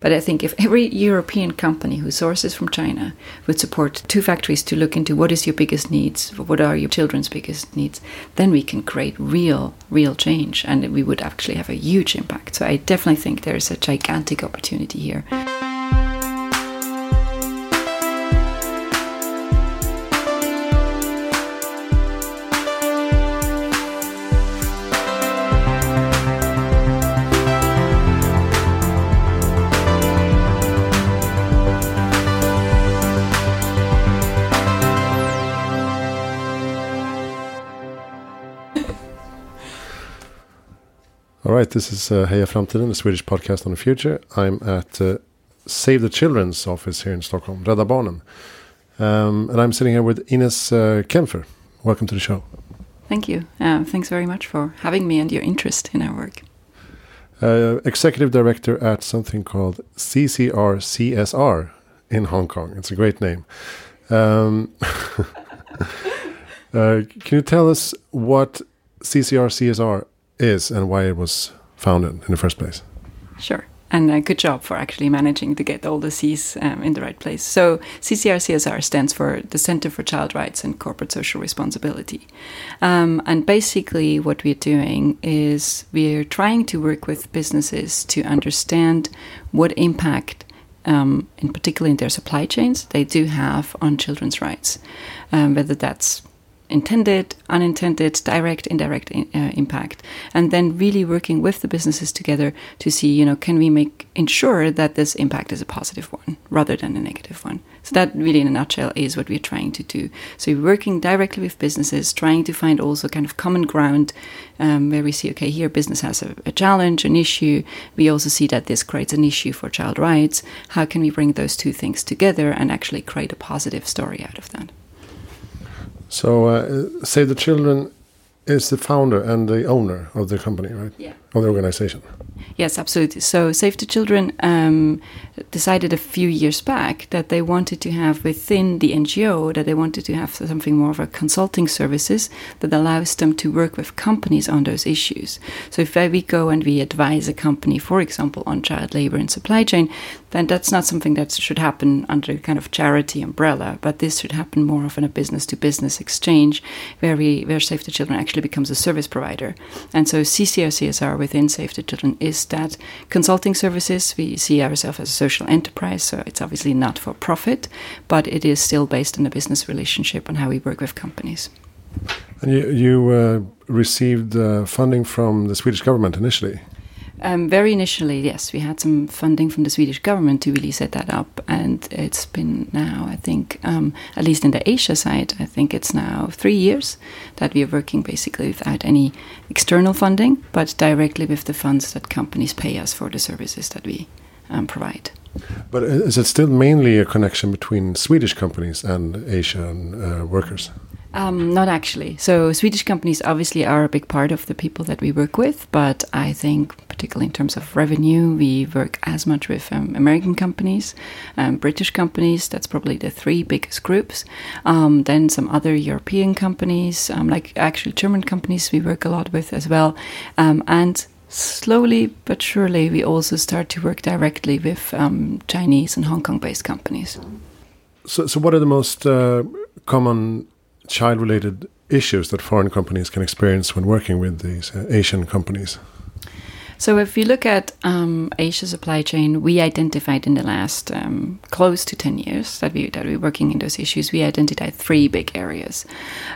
But I think if every European company who sources from China would support two factories to look into what is your biggest needs, what are your children's biggest needs, then we can create real, real change and we would actually have a huge impact. So I definitely think there's a gigantic opportunity here. Right, this is uh, Heja Framtiden, a Swedish podcast on the future. I'm at uh, Save the Children's office here in Stockholm, Rädda Barnen. Um, and I'm sitting here with Ines uh, Kempfer. Welcome to the show. Thank you. Uh, thanks very much for having me and your interest in our work. Uh, executive director at something called CCRCSR in Hong Kong. It's a great name. Um, uh, can you tell us what CCRCSR is and why it was founded in the first place. Sure. And a good job for actually managing to get all the C's um, in the right place. So, CCR CSR stands for the Center for Child Rights and Corporate Social Responsibility. Um, and basically, what we're doing is we're trying to work with businesses to understand what impact um, in particular in their supply chains, they do have on children's rights, um, whether that's intended, unintended, direct, indirect in, uh, impact, and then really working with the businesses together to see, you know, can we make ensure that this impact is a positive one rather than a negative one. So that really, in a nutshell, is what we're trying to do. So we're working directly with businesses, trying to find also kind of common ground um, where we see, okay, here business has a, a challenge, an issue. We also see that this creates an issue for child rights. How can we bring those two things together and actually create a positive story out of that? So, uh, Save the Children is the founder and the owner of the company, right? Yeah. Of the organization. Yes, absolutely. So, Save the Children um, decided a few years back that they wanted to have within the NGO that they wanted to have something more of a consulting services that allows them to work with companies on those issues. So, if we go and we advise a company, for example, on child labor and supply chain, then that's not something that should happen under a kind of charity umbrella, but this should happen more often a business to business exchange where we where Save the Children actually becomes a service provider. And so CCR CSR within Save the Children is that consulting services. We see ourselves as a social enterprise, so it's obviously not for profit, but it is still based on a business relationship and how we work with companies. And you, you uh, received uh, funding from the Swedish government initially. Um, very initially, yes, we had some funding from the Swedish government to really set that up, and it's been now, I think, um, at least in the Asia side, I think it's now three years that we are working basically without any external funding, but directly with the funds that companies pay us for the services that we um, provide. But is it still mainly a connection between Swedish companies and Asian uh, workers? Um, not actually. So Swedish companies obviously are a big part of the people that we work with, but I think particularly in terms of revenue, we work as much with um, American companies, um, British companies. That's probably the three biggest groups. Um, then some other European companies, um, like actually German companies, we work a lot with as well, um, and slowly but surely we also start to work directly with Chinese and Hong Kong-based companies. So, so what are the most uh, common child related issues that foreign companies can experience when working with these uh, Asian companies? So, if we look at um, Asia supply chain, we identified in the last um, close to 10 years that, we, that we're working in those issues, we identified three big areas.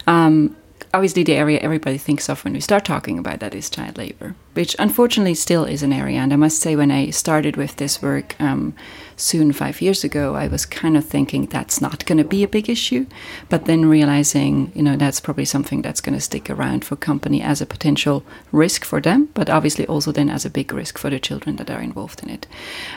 Um, obviously, the area everybody thinks of when we start talking about that is child labor, which unfortunately still is an area. And I must say, when I started with this work, um, soon five years ago, I was kind of thinking that's not going to be a big issue, but then realizing, you know, that's probably something that's going to stick around for company as a potential risk for them, but obviously also then as a big risk for the children that are involved in it.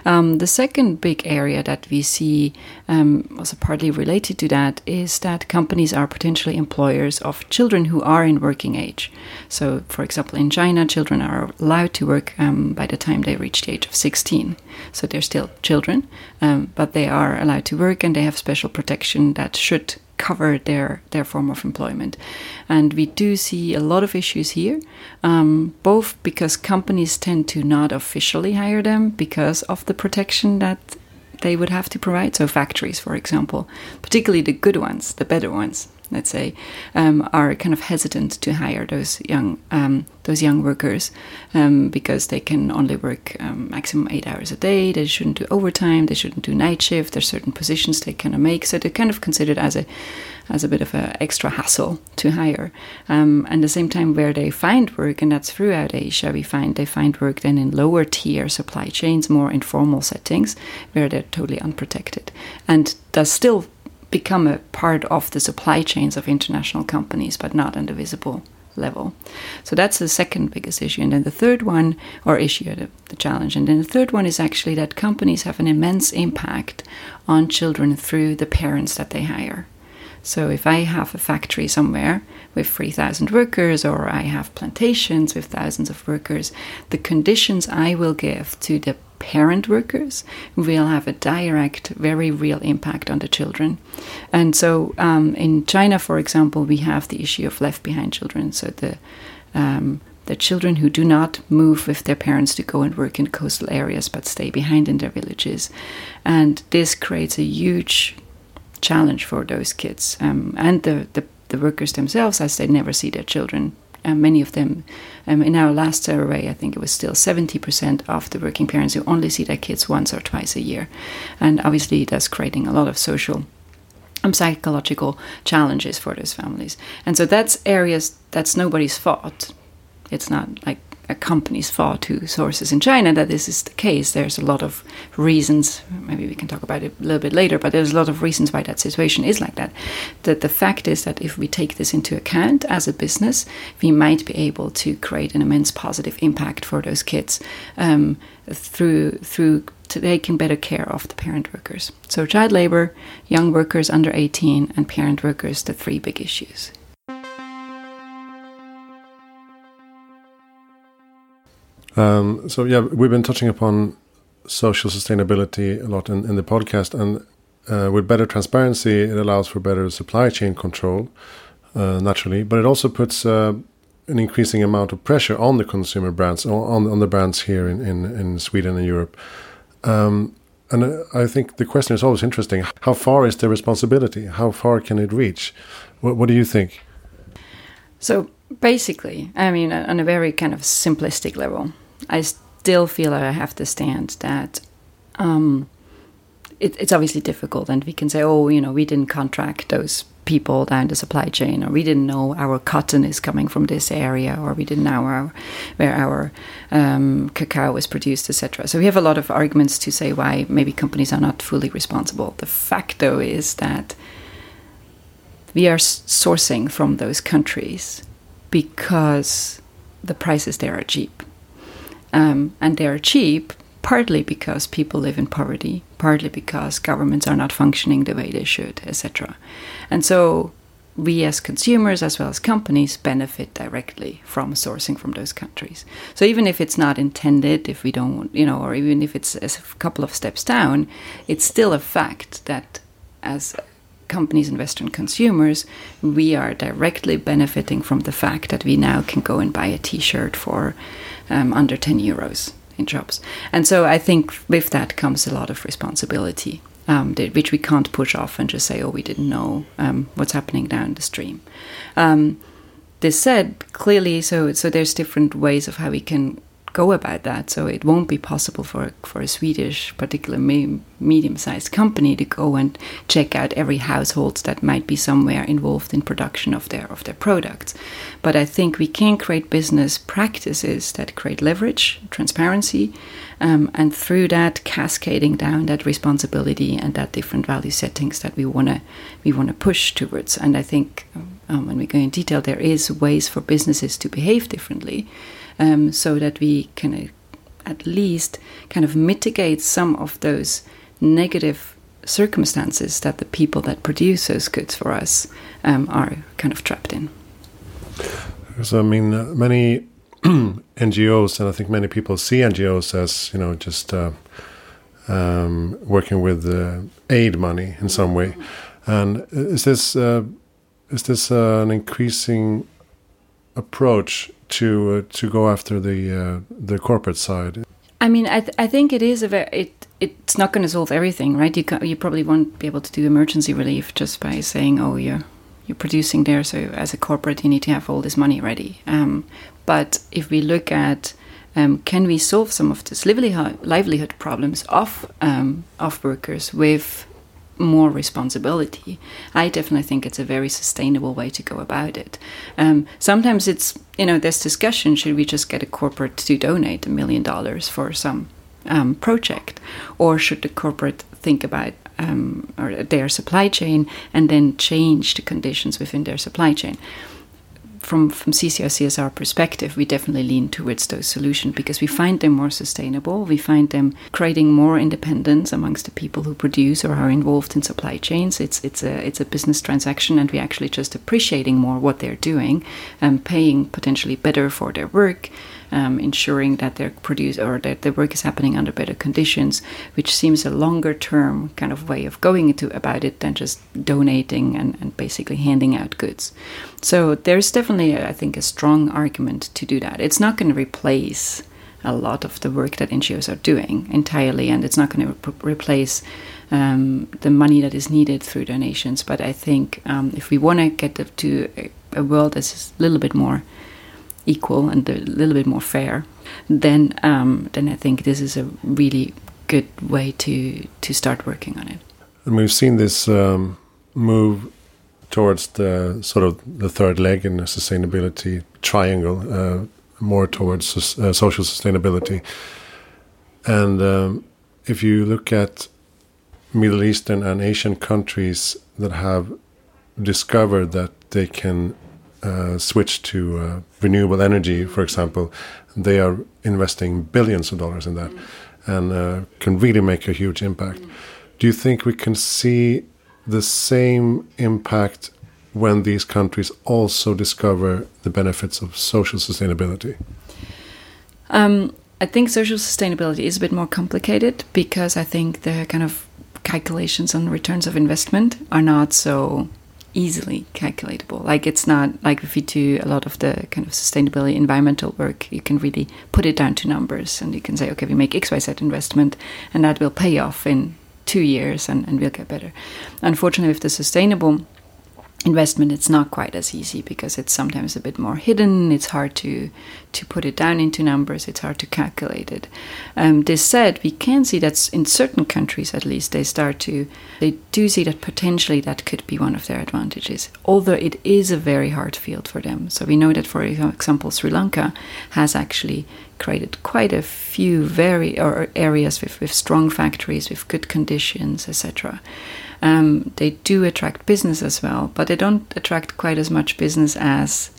Um, the second big area that we see, um, also partly related to that, is that companies are potentially employers of children who are in working age. So, for example, in China, children are allowed to work um, by the time they reach the age of 16. So they're still children, um, but they are allowed to work and they have special protection that should cover their their form of employment, and we do see a lot of issues here, um, both because companies tend to not officially hire them because of the protection that they would have to provide. So factories, for example, particularly the good ones, the better ones, let's say, um, are kind of hesitant to hire those young um, those young workers um, because they can only work um, maximum eight hours a day. They shouldn't do overtime. They shouldn't do night shift. There's certain positions they cannot make, so they're kind of considered as a as a bit of an extra hassle to hire. Um, and the same time, where they find work, and that's throughout Asia, we find they find work then in lower tier supply chains, more informal settings, where they're totally unprotected, and does still become a part of the supply chains of international companies, but not on the visible level. So that's the second biggest issue. And then the third one, or issue, the, the, challenge. And then the third one is actually that companies have an immense impact on children through the parents that they hire. So if I have a factory somewhere with 3,000 workers or I have plantations with thousands of workers, the conditions I will give to the parent workers will have a direct, very real impact on the children. And so um, in China, for example, we have the issue of left behind children. So the um, the children who do not move with their parents to go and work in coastal areas but stay behind in their villages. And this creates a huge challenge for those kids um, and the, the, the, workers themselves as they never see their children. Many of them, um, in our last survey, I think it was still 70% of the working parents who only see their kids once or twice a year. And obviously, that's creating a lot of social and psychological challenges for those families. And so that's areas that's nobody's fault. It's not like a company's fault to sources in China that this is the case. There's a lot of reasons. Maybe we can talk about it a little bit later, but there's a lot of reasons why that situation is like that. That the fact is that if we take this into account as a business, we might be able to create an immense positive impact for those kids um, through through taking better care of the parent workers. So child labor, young workers under 18, and parent workers, the three big issues. Um, so yeah, we've been touching upon social sustainability a lot in, in the podcast, and uh, with better transparency, it allows for better supply chain control, uh, naturally, but it also puts uh, an increasing amount of pressure on the consumer brands, on on the brands here in in, in Sweden and Europe. Um, and I think the question is always interesting: How far is the responsibility? How far can it reach? What, what do you think? So basically, I mean, on a very kind of simplistic level, I still feel that I have to stand that um, it, it's obviously difficult, and we can say, oh, you know, we didn't contract those people down the supply chain, or we didn't know our cotton is coming from this area, or we didn't know our, where our um, cacao was produced, etc. So we have a lot of arguments to say why maybe companies are not fully responsible. The fact, though, is that we are sourcing from those countries because the prices there are cheap. Um, and they are cheap partly because people live in poverty, partly because governments are not functioning the way they should, etc. And so we as consumers as well as companies benefit directly from sourcing from those countries. So even if it's not intended, if we don't, you know, or even if it's a couple of steps down, it's still a fact that as companies and Western consumers, we are directly benefiting from the fact that we now can go and buy a t shirt for um, under 10 euros in jobs. And so I think with that comes a lot of responsibility. Um, which we can't push off and just say, "Oh, we didn't know um, what's happening down the stream." Um, this said, clearly, so so there's different ways of how we can go about that. So it won't be possible for for a Swedish, particular me medium-sized company to go and check out every household that might be somewhere involved in production of their of their products. But I think we can create business practices that create leverage, transparency, um, and through that cascading down that responsibility and that different value settings that we wanna we wanna push towards. And I think um, when we go in detail, there is ways for businesses to behave differently um, so that we can uh, at least kind of mitigate some of those negative circumstances that the people that produce those goods for us um, are kind of trapped in. So, I mean, uh, many NGOs, and I think many people see NGOs as, you know, just uh, um, working with uh, aid money in some way. And is this uh, is this uh, an increasing approach to uh, to go after the uh, the corporate side? I mean, I, th I think it is a very it it's not going to solve everything, right? You you probably won't be able to do emergency relief just by saying, oh, you're you're producing there, so as a corporate, you need to have all this money ready. Um, but if we look at um, can we solve some of these livelihood, livelihood problems of um, of workers with more responsibility. I definitely think it's a very sustainable way to go about it. Um, sometimes it's, you know, there's discussion should we just get a corporate to donate a million dollars for some um, project? Or should the corporate think about um, or their supply chain and then change the conditions within their supply chain? From from CCR perspective, we definitely lean towards those solutions because we find them more sustainable. We find them creating more independence amongst the people who produce or are involved in supply chains. It's it's a it's a business transaction, and we actually just appreciating more what they're doing, and paying potentially better for their work um, ensuring that their produce or that their work is happening under better conditions, which seems a longer term kind of way of going into about it than just donating and, and basically handing out goods. So there's definitely, I think, a strong argument to do that. It's not going to replace a lot of the work that NGOs are doing entirely, and it's not going to re replace um, the money that is needed through donations. But I think um, if we want to get to a, a world that's a little bit more equal and a little bit more fair, then um, then I think this is a really good way to to start working on it. And we've seen this um, move towards the sort of the third leg in the sustainability triangle, uh, more towards uh, social sustainability. And um, if you look at Middle Eastern and Asian countries that have discovered that they can uh, switch to uh, renewable energy, for example, they are investing billions of dollars in that mm. and uh, can really make a huge impact. Mm. Do you think we can see the same impact when these countries also discover the benefits of social sustainability? Um, I think social sustainability is a bit more complicated because I think the kind of calculations on returns of investment are not so easily calculatable. Like it's not like if you do a lot of the kind of sustainability environmental work, you can really put it down to numbers and you can say, okay, we make XYZ investment and that will pay off in two years and, and we'll get better. Unfortunately, with the sustainable investment it's not quite as easy because it's sometimes a bit more hidden. It's hard to to put it down into numbers. It's hard to calculate it. Um, this said we can see that in certain countries at least they start to they do see that potentially that could be one of their advantages although it is a very hard field for them. So we know that for example sri lanka has actually created quite a few very or areas with, with strong factories with good conditions etc um, they do attract business as well, but they don't attract quite as much business as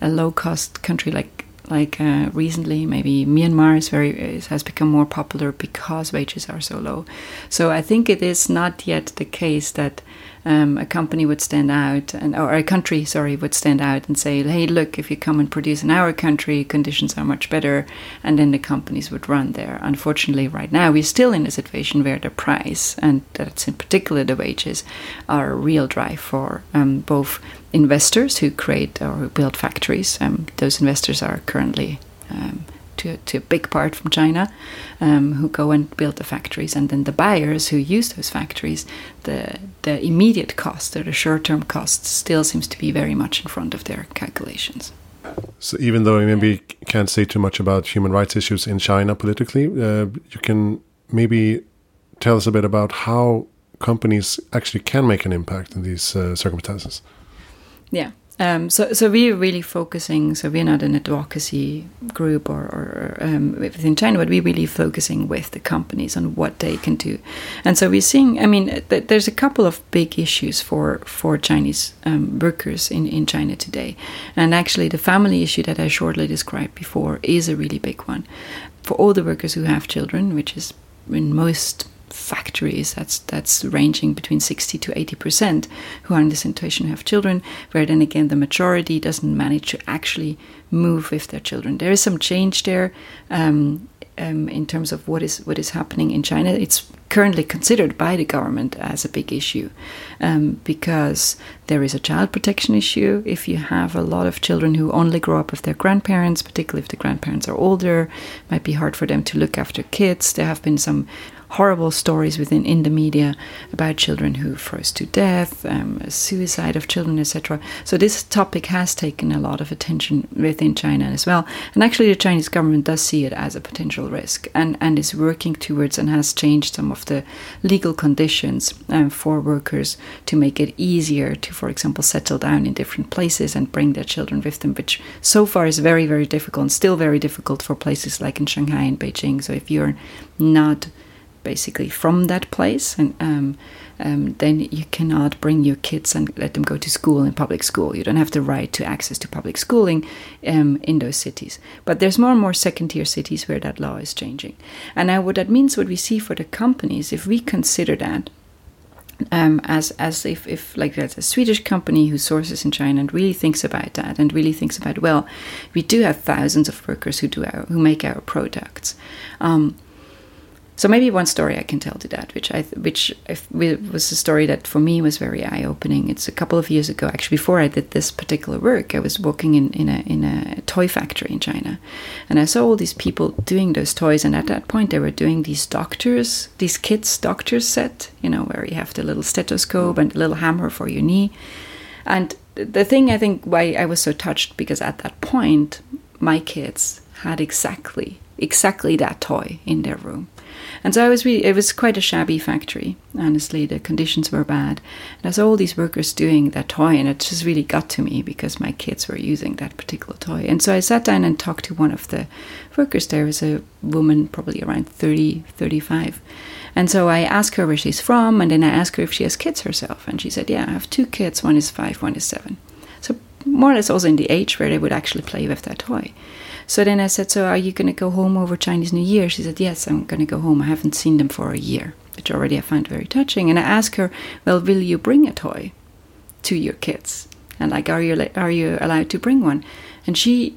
a low-cost country like like uh, recently. Maybe Myanmar is very has become more popular because wages are so low. So I think it is not yet the case that um, a company would stand out, and or a country, sorry, would stand out and say, "Hey, look, if you come and produce in our country, conditions are much better," and then the companies would run there. Unfortunately, right now we're still in a situation where the price, and that's in particular the wages, are a real drive for um, both investors who create or who build factories. Um, those investors are currently um, to, to a big part from China, um, who go and build the factories, and then the buyers who use those factories, the the immediate cost or the short term cost still seems to be very much in front of their calculations. So even though I maybe can't say too much about human rights issues in China politically, uh, you can maybe tell us a bit about how companies actually can make an impact in these uh, circumstances. Yeah. Um, so, so we're really focusing. So we're not an advocacy group or, or um, within China, but we're really focusing with the companies on what they can do. And so we're seeing. I mean, th there's a couple of big issues for for Chinese um, workers in in China today, and actually the family issue that I shortly described before is a really big one for all the workers who have children, which is in most factories that's that's ranging between 60 to 80 percent who are in this situation have children where then again the majority doesn't manage to actually move with their children there is some change there um, um, in terms of what is what is happening in China. It's currently considered by the government as a big issue um, because there is a child protection issue. If you have a lot of children who only grow up with their grandparents, particularly if the grandparents are older, it might be hard for them to look after kids. There have been some horrible stories within in the media about children who froze to death, um, suicide of children, etc. So this topic has taken a lot of attention within China as well. And actually, the Chinese government does see it as a potential risk and, and is working towards and has changed some of the legal conditions um, for workers to make it easier to, for example, settle down in different places and bring their children with them, which so far is very, very difficult and still very difficult for places like in Shanghai and Beijing. So if you're not basically from that place, and um, um, then you cannot bring your kids and let them go to school in public school. You don't have the right to access to public schooling um, in those cities. But there's more and more second-tier cities where that law is changing. And now, what that means, what we see for the companies, if we consider that. Um, as as if, if like there's a Swedish company who sources in China and really thinks about that and really thinks about well, we do have thousands of workers who do our, who make our products. Um, so maybe one story I can tell to that, which I which was a story that for me was very eye opening. It's a couple of years ago, actually, before I did this particular work. I was working in, in a in a toy factory in China, and I saw all these people doing those toys. And at that point, they were doing these doctors, these kids doctors set, you know, where you have the little stethoscope and the little hammer for your knee. And the thing I think why I was so touched because at that point, my kids had exactly exactly that toy in their room and so I was really, it was quite a shabby factory, honestly. The conditions were bad. And I saw all these workers doing that toy, and it just really got to me because my kids were using that particular toy. And so I sat down and talked to one of the workers there, was a woman, probably around 30, 35. And so I asked her where she's from, and then I asked her if she has kids herself. And she said, Yeah, I have two kids, one is five, one is seven. So more or less also in the age where they would actually play with that toy. So then I said, So are you going to go home over Chinese New Year? She said, Yes, I'm going to go home. I haven't seen them for a year, which already I find very touching. And I asked her, Well, will you bring a toy to your kids? And like, are you, are you allowed to bring one? And she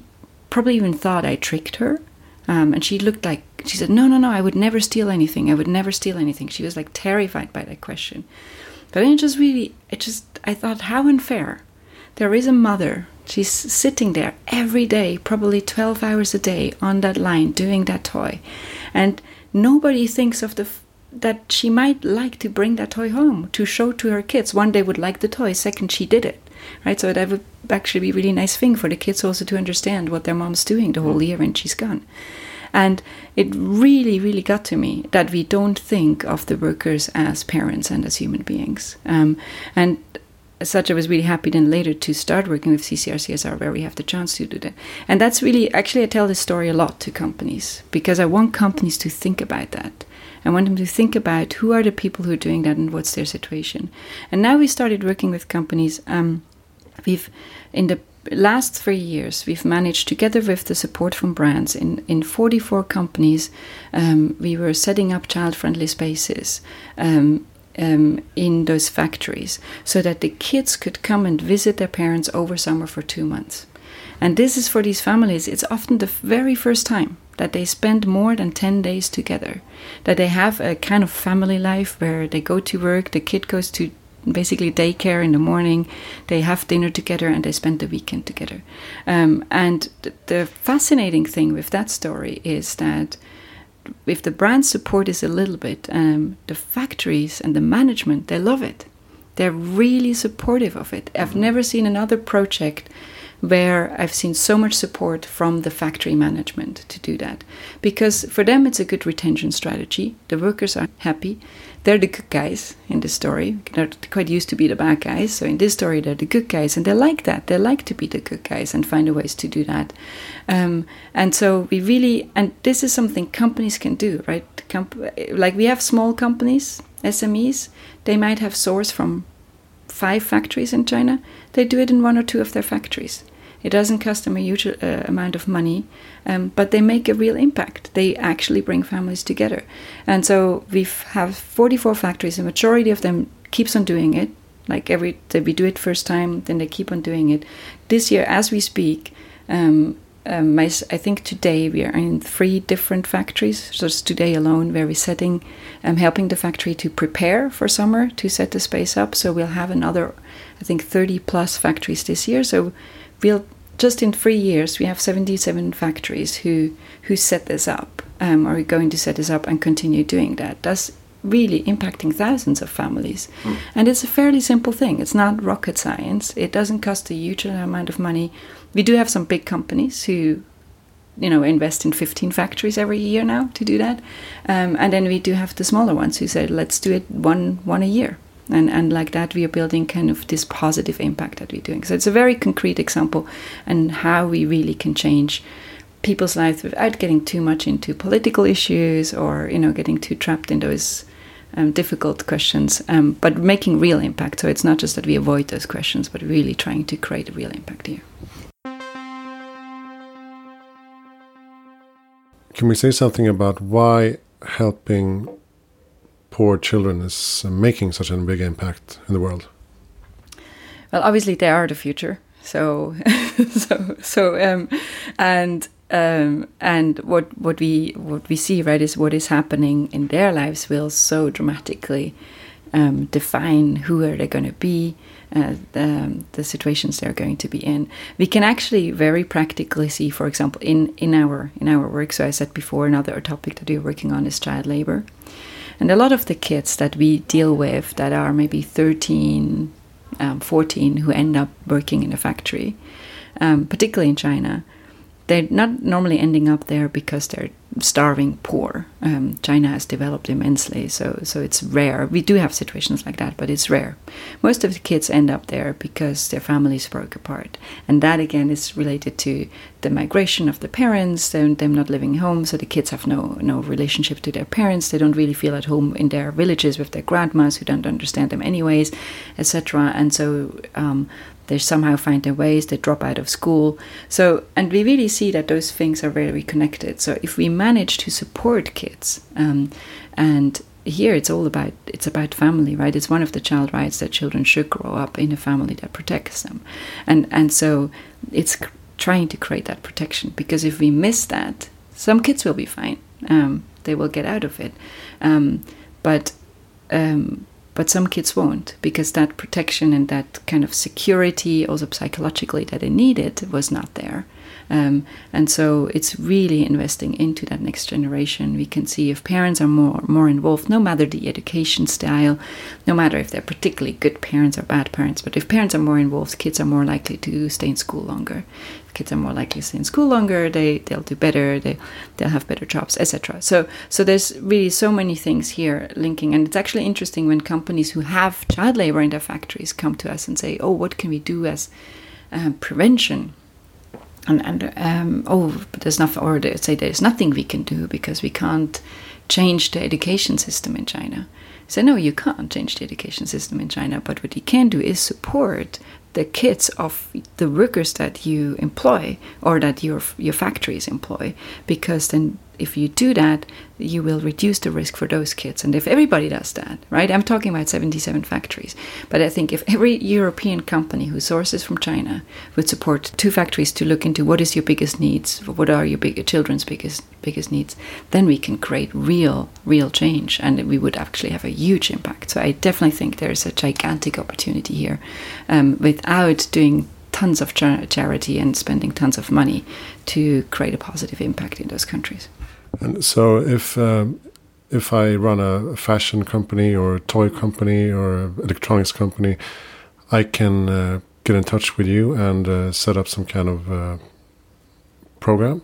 probably even thought I tricked her. Um, and she looked like, she said, No, no, no, I would never steal anything. I would never steal anything. She was like terrified by that question. But then it just really, it just, I thought, how unfair. There is a mother She's sitting there every day, probably 12 hours a day on that line doing that toy. And nobody thinks of the that she might like to bring that toy home to show to her kids. One, day would like the toy. Second, she did it. Right? So that would actually be a really nice thing for the kids also to understand what their mom's doing the whole year when she's gone. And it really, really got to me that we don't think of the workers as parents and as human beings. Um, and as such, I was really happy then later to start working with CCR where we have the chance to do that. And that's really, actually, I tell this story a lot to companies because I want companies to think about that. I want them to think about who are the people who are doing that and what's their situation. And now we started working with companies. Um, we've, in the last three years, we've managed, together with the support from brands in, in 44 companies, um, we were setting up child friendly spaces. Um, um, in those factories so that the kids could come and visit their parents over summer for two months. And this is for these families, it's often the very first time that they spend more than 10 days together, that they have a kind of family life where they go to work, the kid goes to basically daycare in the morning, they have dinner together, and they spend the weekend together. Um, and th- the fascinating thing with that story is that if the brand support is a little bit, um, the factories and the management they love it. They're really supportive of it. I've never seen another project where I've seen so much support from the factory management to do that. Because for them, it's a good retention strategy. The workers are happy. They're the good guys in the story. They're quite used to be the bad guys. So in this story, they're the good guys, and they like that. They like to be the good guys and find ways to do that. Um, and so we really, and this is something companies can do, right? Comp- like we have small companies, SMEs, they might have source from five factories in China. They do it in one or two of their factories. It doesn't cost them a huge uh, amount of money, um, but they make a real impact. They actually bring families together. And so we have 44 factories. The majority of them keeps on doing it. Like every we do it first time, then they keep on doing it. This year, as we speak, um, um, I, I think today we are in three different factories. Just today alone, where we're setting, um, helping the factory to prepare for summer to set the space up. So we'll have another, I think, 30 plus factories this year. So we'll just in three years we have 77 factories who who set this up um, are going to set this up and continue doing that. That's really impacting thousands of families. Mm. And it's a fairly simple thing. It's not rocket science. It doesn't cost a huge amount of money. We do have some big companies who you know invest in 15 factories every year now to do that um, and then we do have the smaller ones who say, let's do it one one a year and and like that we are building kind of this positive impact that we're doing so it's a very concrete example and how we really can change people's lives without getting too much into political issues or you know getting too trapped in those um, difficult questions, um, but making real impact. So it's not just that we avoid those questions, but really trying to create a real impact here. Can we say something about why helping poor children is making such a big impact in the world? Well, obviously they are the future. So, so, so, um, and um, and what what we what we see right is what is happening in their lives will so dramatically um, define who are they going to be, uh, the, the, situations they're going to be in. We can actually very practically see, for example, in in our in our work. So I said before, another topic that we're working on is child labor, and a lot of the kids that we deal with that are maybe 13, um, 14, who end up working in a factory, um, particularly in China they're not normally ending up there because they're starving poor. Um, China has developed immensely, so so it's rare. We do have situations like that, but it's rare. Most of the kids end up there because their families broke apart, and that again is related to the migration of the parents, them, them not living home, so the kids have no no relationship to their parents. They don't really feel at home in their villages with their grandmas who don't understand them anyways, etc. And so um, they somehow find their ways they drop out of school. So and we really see that those things are very connected. So if we manage to support kids um, and here it's all about it's about family right? It's one of the child rights that children should grow up in a family that protects them. And and so it's trying to create that protection because if we miss that some kids will be fine. Um, they will get out of it. Um, but um, but some kids won't because that protection and that kind of security, also psychologically, that they needed was not there. Um, and so it's really investing into that next generation. We can see if parents are more more involved, no matter the education style, no matter if they're particularly good parents or bad parents, but if parents are more involved, kids are more likely to stay in school longer. kids are more likely to stay in school longer. They they'll do better. They they'll have better jobs, etc. So so there's really so many things here linking, and it's actually interesting when companies who have child labor in their factories come to us and say, "Oh, what can we do as um, prevention?" And, and um, oh, but there's nothing, or they say there's nothing we can do because we can't change the education system in China. So no, you can't change the education system in China, but what you can do is support the kids of the workers that you employ or that your your factories employ, because then if you do that, you will reduce the risk for those kids. And if everybody does that, right? I'm talking about 77 factories. But I think if every European company who sources from China would support two factories to look into what is your biggest needs, what are your big, children's biggest biggest needs, then we can create real, real change, and we would actually have a huge impact. So I definitely think there's a gigantic opportunity here, um, without doing tons of char charity and spending tons of money to create a positive impact in those countries. And so, if um, if I run a fashion company or a toy company or an electronics company, I can uh, get in touch with you and uh, set up some kind of uh, program.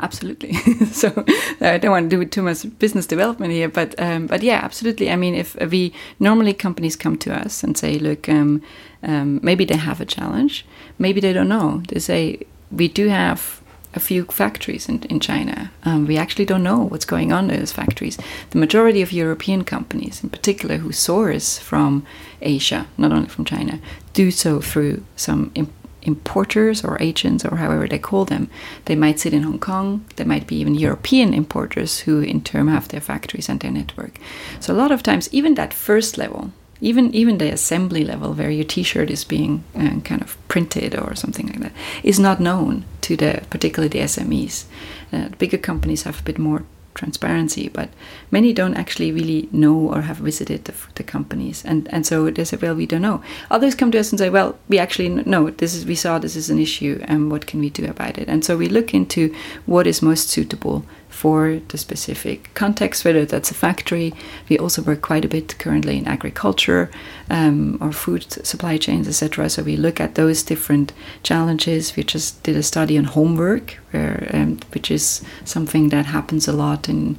Absolutely. so I don't want to do too much business development here, but um, but yeah, absolutely. I mean, if we normally companies come to us and say, look, um, um, maybe they have a challenge, maybe they don't know. They say we do have a few factories in, in China. Um, we actually don't know what's going on in those factories. The majority of European companies, in particular, who source from Asia, not only from China, do so through some imp importers or agents or however they call them. They might sit in Hong Kong. There might be even European importers who, in turn, have their factories and their network. So a lot of times, even that first level even even the assembly level where your T-shirt is being uh, kind of printed or something like that is not known to the particularly the SMEs. Uh, bigger companies have a bit more transparency, but many don't actually really know or have visited the, the, companies, and and so they say, well, we don't know. Others come to us and say, well, we actually know this is we saw this is an issue, and what can we do about it? And so we look into what is most suitable for the specific context, whether that's a factory. We also work quite a bit currently in agriculture um, or food supply chains, etc. So we look at those different challenges. We just did a study on homework, where, um, which is something that happens a lot in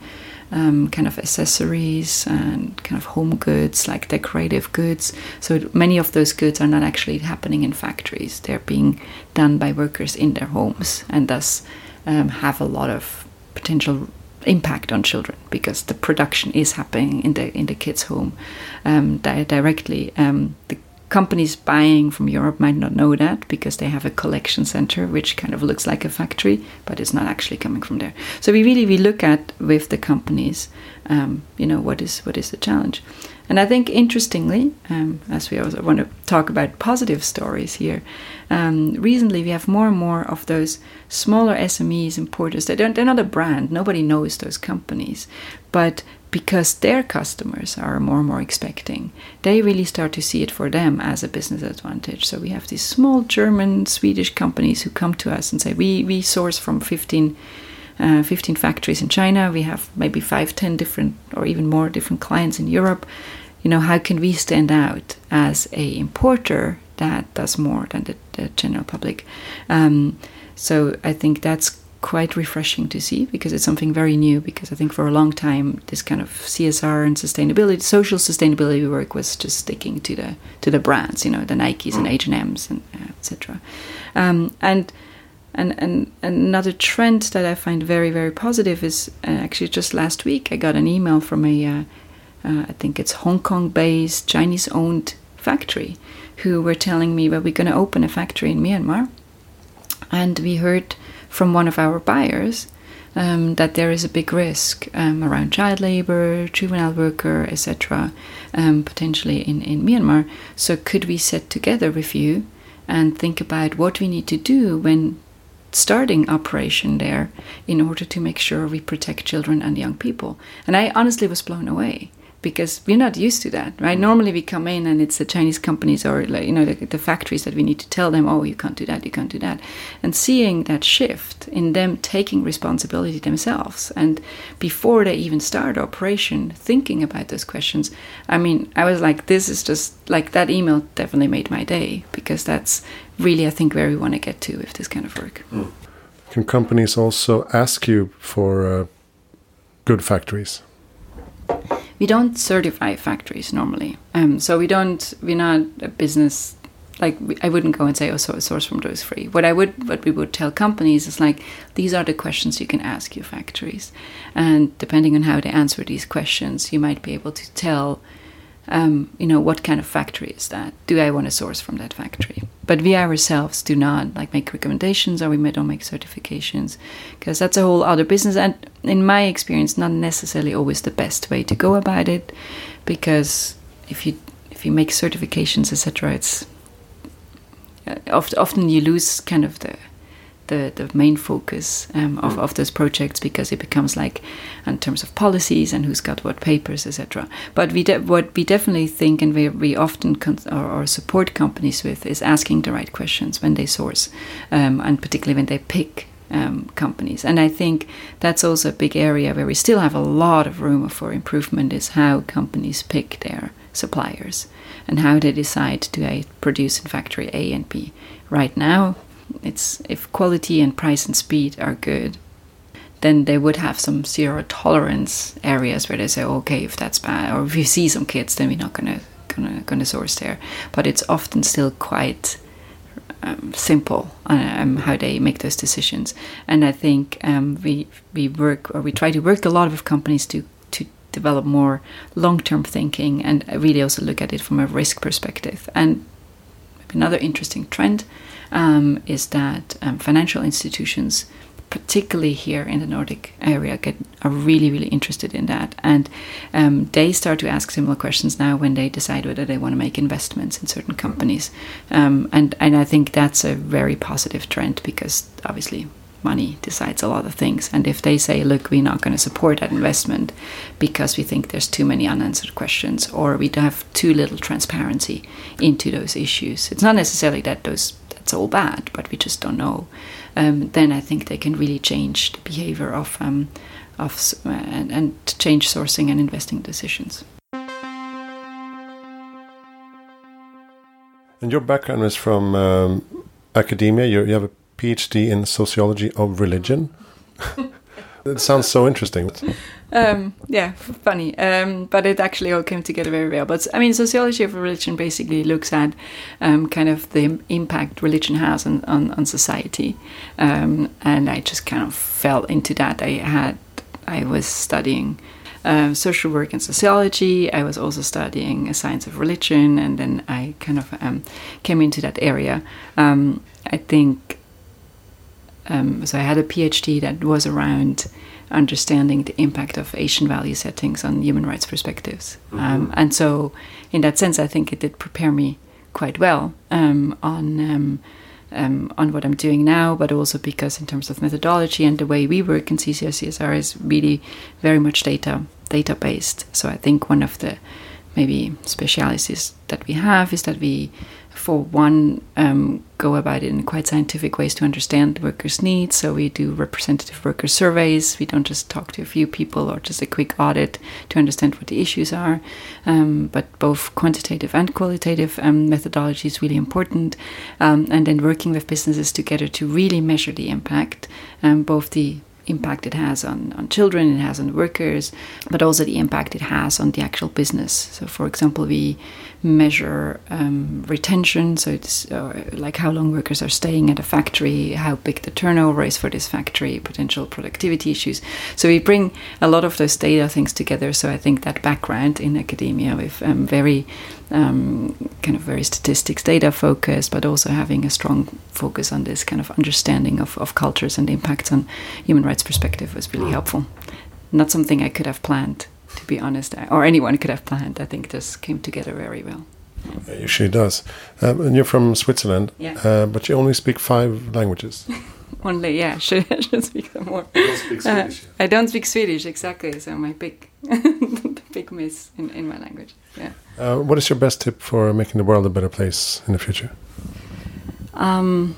um, kind of accessories and kind of home goods, like decorative goods. So many of those goods are not actually happening in factories; they're being done by workers in their homes, and thus um, have a lot of potential impact on children because the production is happening in the in the kids' home um, di directly. Um, the companies buying from Europe might not know that because they have a collection center which kind of looks like a factory, but it's not actually coming from there. So we really we look at with the companies, um, you know, what is what is the challenge. And I think, interestingly, um, as we also want to talk about positive stories here, um, recently we have more and more of those smaller SMEs importers. They don't, they're not a brand, nobody knows those companies. But because their customers are more and more expecting, they really start to see it for them as a business advantage. So we have these small German, Swedish companies who come to us and say, We, we source from 15 uh, 15 factories in China. We have maybe five, 10 different or even more different clients in Europe. You know, how can we stand out as a importer that does more than the, the general public? Um, so I think that's quite refreshing to see because it's something very new. Because I think for a long time this kind of CSR and sustainability, social sustainability work was just sticking to the to the brands, you know, the Nikes and H and M's and uh, etc. Um, and and, and another trend that I find very, very positive is uh, actually just last week I got an email from a, uh, uh, I think it's Hong Kong based, Chinese owned factory who were telling me, well, we're going to open a factory in Myanmar. And we heard from one of our buyers um, that there is a big risk um, around child labor, juvenile worker, etc., um, potentially in, in Myanmar. So, could we sit together with you and think about what we need to do when starting operation there in order to make sure we protect children and young people. And I honestly was blown away because we're not used to that, right? Normally we come in and it's the Chinese companies or like, you know the, the, factories that we need to tell them, oh, you can't do that, you can't do that, and seeing that shift in them taking responsibility themselves and before they even start operation, thinking about those questions. I mean, I was like, this is just like that email definitely made my day because that's really I think where we want to get to with this kind of work. Mm. Can companies also ask you for uh, good factories? We don't certify factories normally. Um, so we don't. We're not a business. Like I wouldn't go and say, "Oh, so source from those free." What I would, what we would tell companies is like, these are the questions you can ask your factories, and depending on how they answer these questions, you might be able to tell um, you know, what kind of factory is that? Do I want to source from that factory? But we ourselves do not like make recommendations or we don't make certifications because that's a whole other business. And in my experience, not necessarily always the best way to go about it because if you if you make certifications, etc., it's uh, often you lose kind of the the, the main focus um, of, of those projects because it becomes like in terms of policies and who's got what papers etc but we what we definitely think and we, we often or, or, support companies with is asking the right questions when they source um, and particularly when they pick um, companies. And i think that's also a big area where we still have a lot of room for improvement is how companies pick their suppliers and how they decide to uh, produce in factory a and b right now it's if quality and price and speed are good, then they would have some zero tolerance areas where they say, okay, if that's bad, or if you see some kids, then we're not gonna gonna gonna source there. But it's often still quite um, simple um, how they make those decisions. And I think um, we we work or we try to work a lot with companies to to develop more long term thinking and really also look at it from a risk perspective. And another interesting trend um, is that um, financial institutions particularly here in the Nordic area, get are really really interested in that, and um, they start to ask similar questions now when they decide whether they want to make investments in certain companies, um, and and I think that's a very positive trend because obviously money decides a lot of things. And if they say, look, we're not going to support that investment because we think there's too many unanswered questions or we have too little transparency into those issues, it's not necessarily that those that's all bad, but we just don't know. Um, then I think they can really change the behavior of um, of uh, and, and change sourcing and investing decisions. And your background is from um, academia. You're, you have a PhD in sociology of religion. it sounds so interesting. Um, yeah, funny. Um, but it actually all came together very well. But I mean, sociology of religion basically looks at um, kind of the impact religion has on, on, on society. Um, and I just kind of fell into that. I had, I was studying um, social work and sociology. I was also studying a science of religion, and then I kind of um, came into that area. Um, I think um, so. I had a PhD that was around understanding the impact of Asian value settings on human rights perspectives, mm-hmm. Um, and so in that sense, I think it did prepare me quite well um, on um, on what I'm doing now, but also because in terms of methodology and the way we work in CCR is really very much data data based. So I think one of the maybe specialities that we have is that we for one, um, go about it in quite scientific ways to understand workers' needs. So we do representative worker surveys. We don't just talk to a few people or just a quick audit to understand what the issues are. Um, but both quantitative and qualitative um, methodology is really important. Um, and then working with businesses together to really measure the impact, um, both the impact it has on, on children, it has on workers, but also the impact it has on the actual business. So, for example, we measure um, retention, so it's uh, like how long workers are staying at a factory, how big the turnover is for this factory, potential productivity issues. So, we bring a lot of those data things together. So, I think that background in academia with um, very um, kind of very statistics data focused, but also having a strong focus on this kind of understanding of, of cultures and impacts on human rights perspective was really helpful. Not something I could have planned, be honest, or anyone could have planned. I think this came together very well. It usually does. Um, and you're from Switzerland, yeah. uh, but you only speak five languages. only, yeah. Should, I should speak some more. You don't speak Swedish. Uh, I don't speak Swedish, exactly. So my big, big miss in, in my language. Yeah. Uh, what is your best tip for making the world a better place in the future? Um,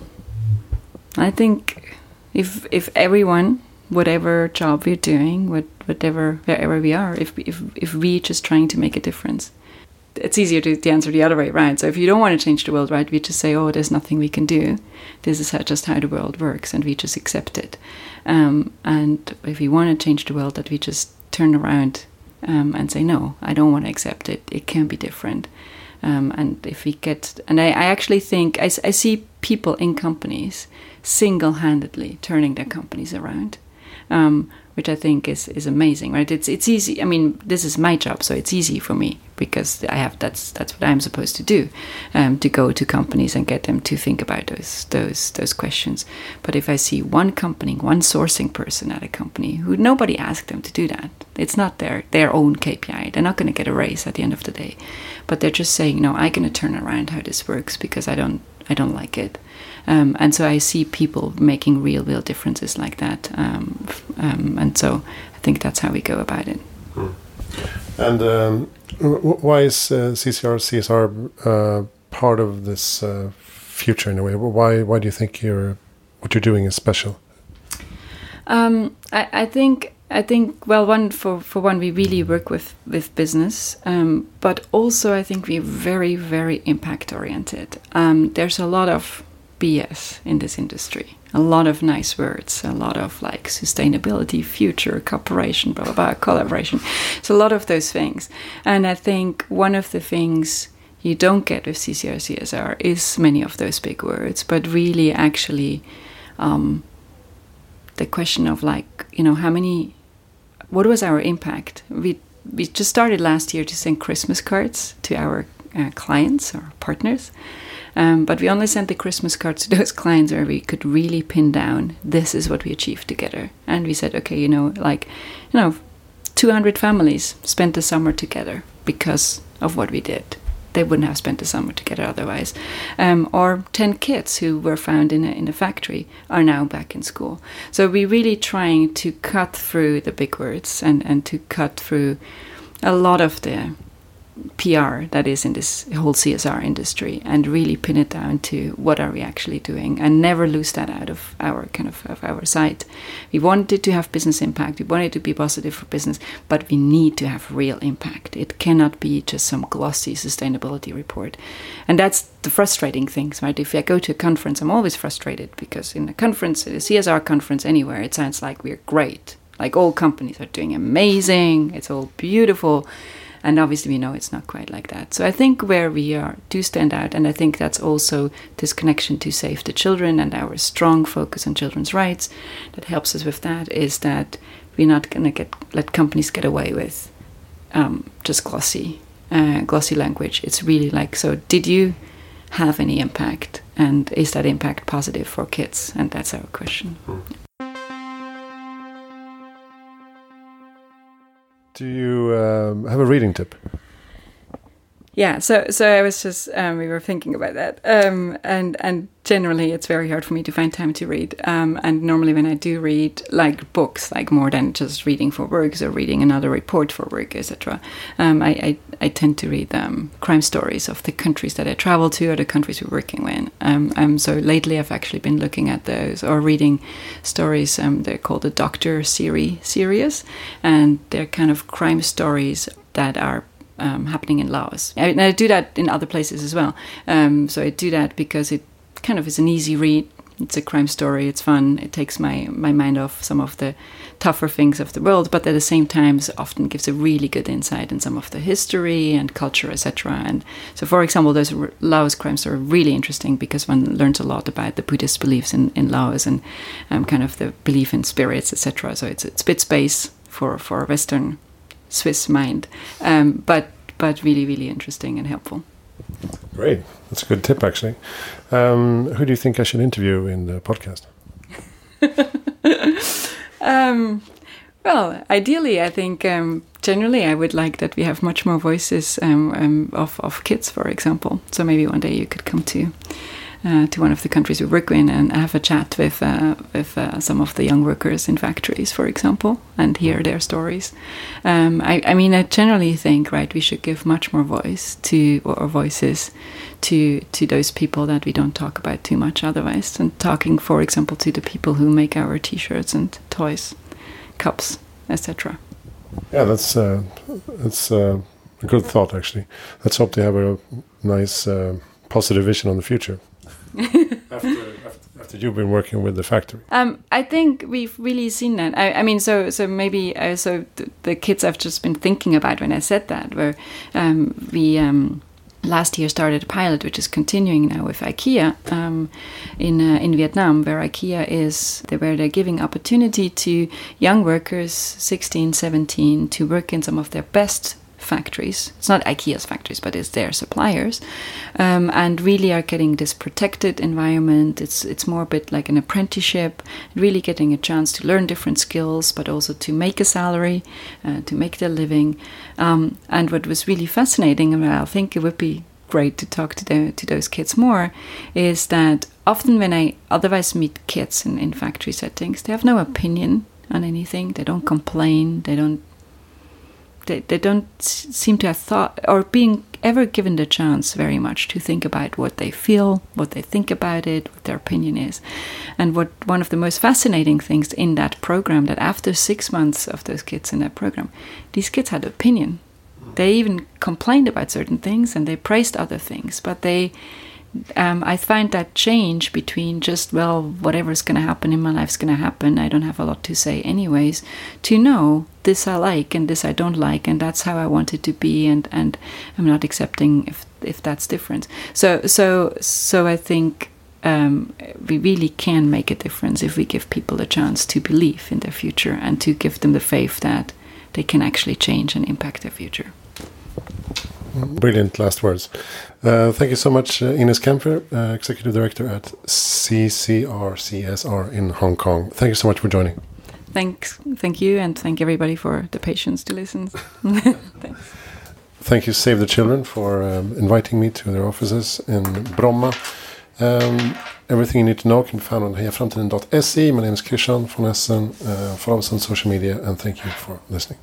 I think if if everyone, whatever job we're doing, what, whatever wherever we are, if if if we just trying to make a difference, it's easier to, to answer the other way around. So if you don't want to change the world, right, we just say, oh, there's nothing we can do. This is how, just how the world works, and we just accept it. Um, and if we want to change the world, that we just turn around um, and say, no, I don't want to accept it. It can be different. Um, and if we get, and I, I actually think I, I see people in companies single handedly turning their companies around. Um, which I think is, is amazing, right? It's it's easy. I mean, this is my job, so it's easy for me because I have that's that's what I'm supposed to do, um, to go to companies and get them to think about those those those questions. But if I see one company, one sourcing person at a company who nobody asked them to do that, it's not their their own KPI. They're not going to get a raise at the end of the day, but they're just saying, no, I'm going to turn around how this works because I don't I don't like it. Um, and so I see people making real, real differences like that. Um, um, and so I think that's how we go about it. Mm. And um, why is uh, CCR CSR uh, part of this uh, future in a way? Why why do you think you're what you're doing is special? Um, I, I, think I think well one for, for one we really work with with business, um, but also I think we're very very impact oriented. Um, there's a lot of BS in this industry. A lot of nice words, a lot of like sustainability, future, cooperation, blah, blah, blah, collaboration. So, a lot of those things. And I think one of the things you don't get with CCR CSR is many of those big words, but really actually um, the question of like, you know, how many, what was our impact? We, we just started last year to send Christmas cards to our uh, clients or partners. Um, but we only sent the Christmas cards to those clients where we could really pin down this is what we achieved together. And we said, okay, you know, like, you know, 200 families spent the summer together because of what we did. They wouldn't have spent the summer together otherwise. Um, or 10 kids who were found in a, in a factory are now back in school. So we're really trying to cut through the big words and, and to cut through a lot of the PR that is in this whole CSR industry and really pin it down to what are we actually doing and never lose that out of our kind of, of our sight. We wanted to have business impact, we wanted to be positive for business, but we need to have real impact. It cannot be just some glossy sustainability report. And that's the frustrating things, right? If I go to a conference, I'm always frustrated because in a conference, a CSR conference anywhere, it sounds like we're great. Like all companies are doing amazing, it's all beautiful and obviously, we know it's not quite like that. So I think where we are do stand out, and I think that's also this connection to save the children and our strong focus on children's rights that helps us with that is that we're not going to get let companies get away with um, just glossy, uh, glossy language. It's really like, so did you have any impact, and is that impact positive for kids? And that's our question. Mm. Do you um, have a reading tip? Yeah, so so I was just um, we were thinking about that, um, and and generally it's very hard for me to find time to read. Um, and normally when I do read like books, like more than just reading for work or reading another report for work, etc., um, I, I, I tend to read um, crime stories of the countries that I travel to or the countries we're working with. Um, um, so lately I've actually been looking at those or reading stories. They're called the Doctor Siri series, and they're kind of crime stories that are um, happening in Laos. And I do that in other places as well. Um, so I do that because it kind of is an easy read. It's a crime story. It's fun. It takes my my mind off some of the tougher things of the world, but at the same time, it often gives a really good insight in some of the history and culture, etc. And so, for example, those Laos crimes are really interesting because one learns a lot about the Buddhist beliefs in, in Laos and um, kind of the belief in spirits, etc. So it's it's a bit space for for Western Swiss mind, um, but but really really interesting and helpful. Great. That's a good tip, actually. Um, who do you think I should interview in the podcast? um, well, ideally, I think um, generally I would like that we have much more voices um, um, of, of kids, for example. So maybe one day you could come to uh, to one of the countries we work in and have a chat with uh, with uh, some of the young workers in factories, for example, and hear their stories. Um, I, I, mean, I generally think right we should give much more voice to or voices to to those people that we don't talk about too much otherwise, and talking, for example, to the people who make our T-shirts and toys, cups, etc. Yeah, that's uh, that's uh, a good thought actually. Let's hope they have a nice uh, positive vision on the future after, after, you've been working with the factory? Um, I think we've really seen that. I, I mean, so so maybe uh, so th the kids I've just been thinking about when I said that, where um, we. Um, last year started a pilot which is continuing now with IKEA um, in uh, in Vietnam where IKEA is where they're giving opportunity to young workers 16 17 to work in some of their best factories. It's not IKEA's factories, but it's their suppliers, um, and really are getting this protected environment. It's it's more a bit like an apprenticeship, really getting a chance to learn different skills, but also to make a salary, uh, to make their living. Um, and what was really fascinating, and I think it would be great to talk to the, to those kids more, is that often when I otherwise meet kids in, in factory settings, they have no opinion on anything. They don't complain. They don't they, they don't seem to have thought or being ever given the chance very much to think about what they feel, what they think about it, what their opinion is. And what one of the most fascinating things in that program that after six months of those kids in that program, these kids had opinion. They even complained about certain things and they praised other things, but they um, I find that change between just, well, whatever's going to happen in my life's going to happen. I don't have a lot to say, anyways, to know this I like and this I don't like, and that's how I want it to be, and, and I'm not accepting if, if that's different. So, so, so I think um, we really can make a difference if we give people a chance to believe in their future and to give them the faith that they can actually change and impact their future. Brilliant last words. Uh, thank you so much, uh, Ines Kaempfer, uh, Executive Director at CCRCSR in Hong Kong. Thank you so much for joining. Thanks, thank you, and thank everybody for the patience to listen. Thanks. Thank you, Save the Children, for um, inviting me to their offices in Bromma. Um, everything you need to know can be found on hejaframtiden.se. My name is Christian von Essen. Uh, follow us on social media, and thank you for listening.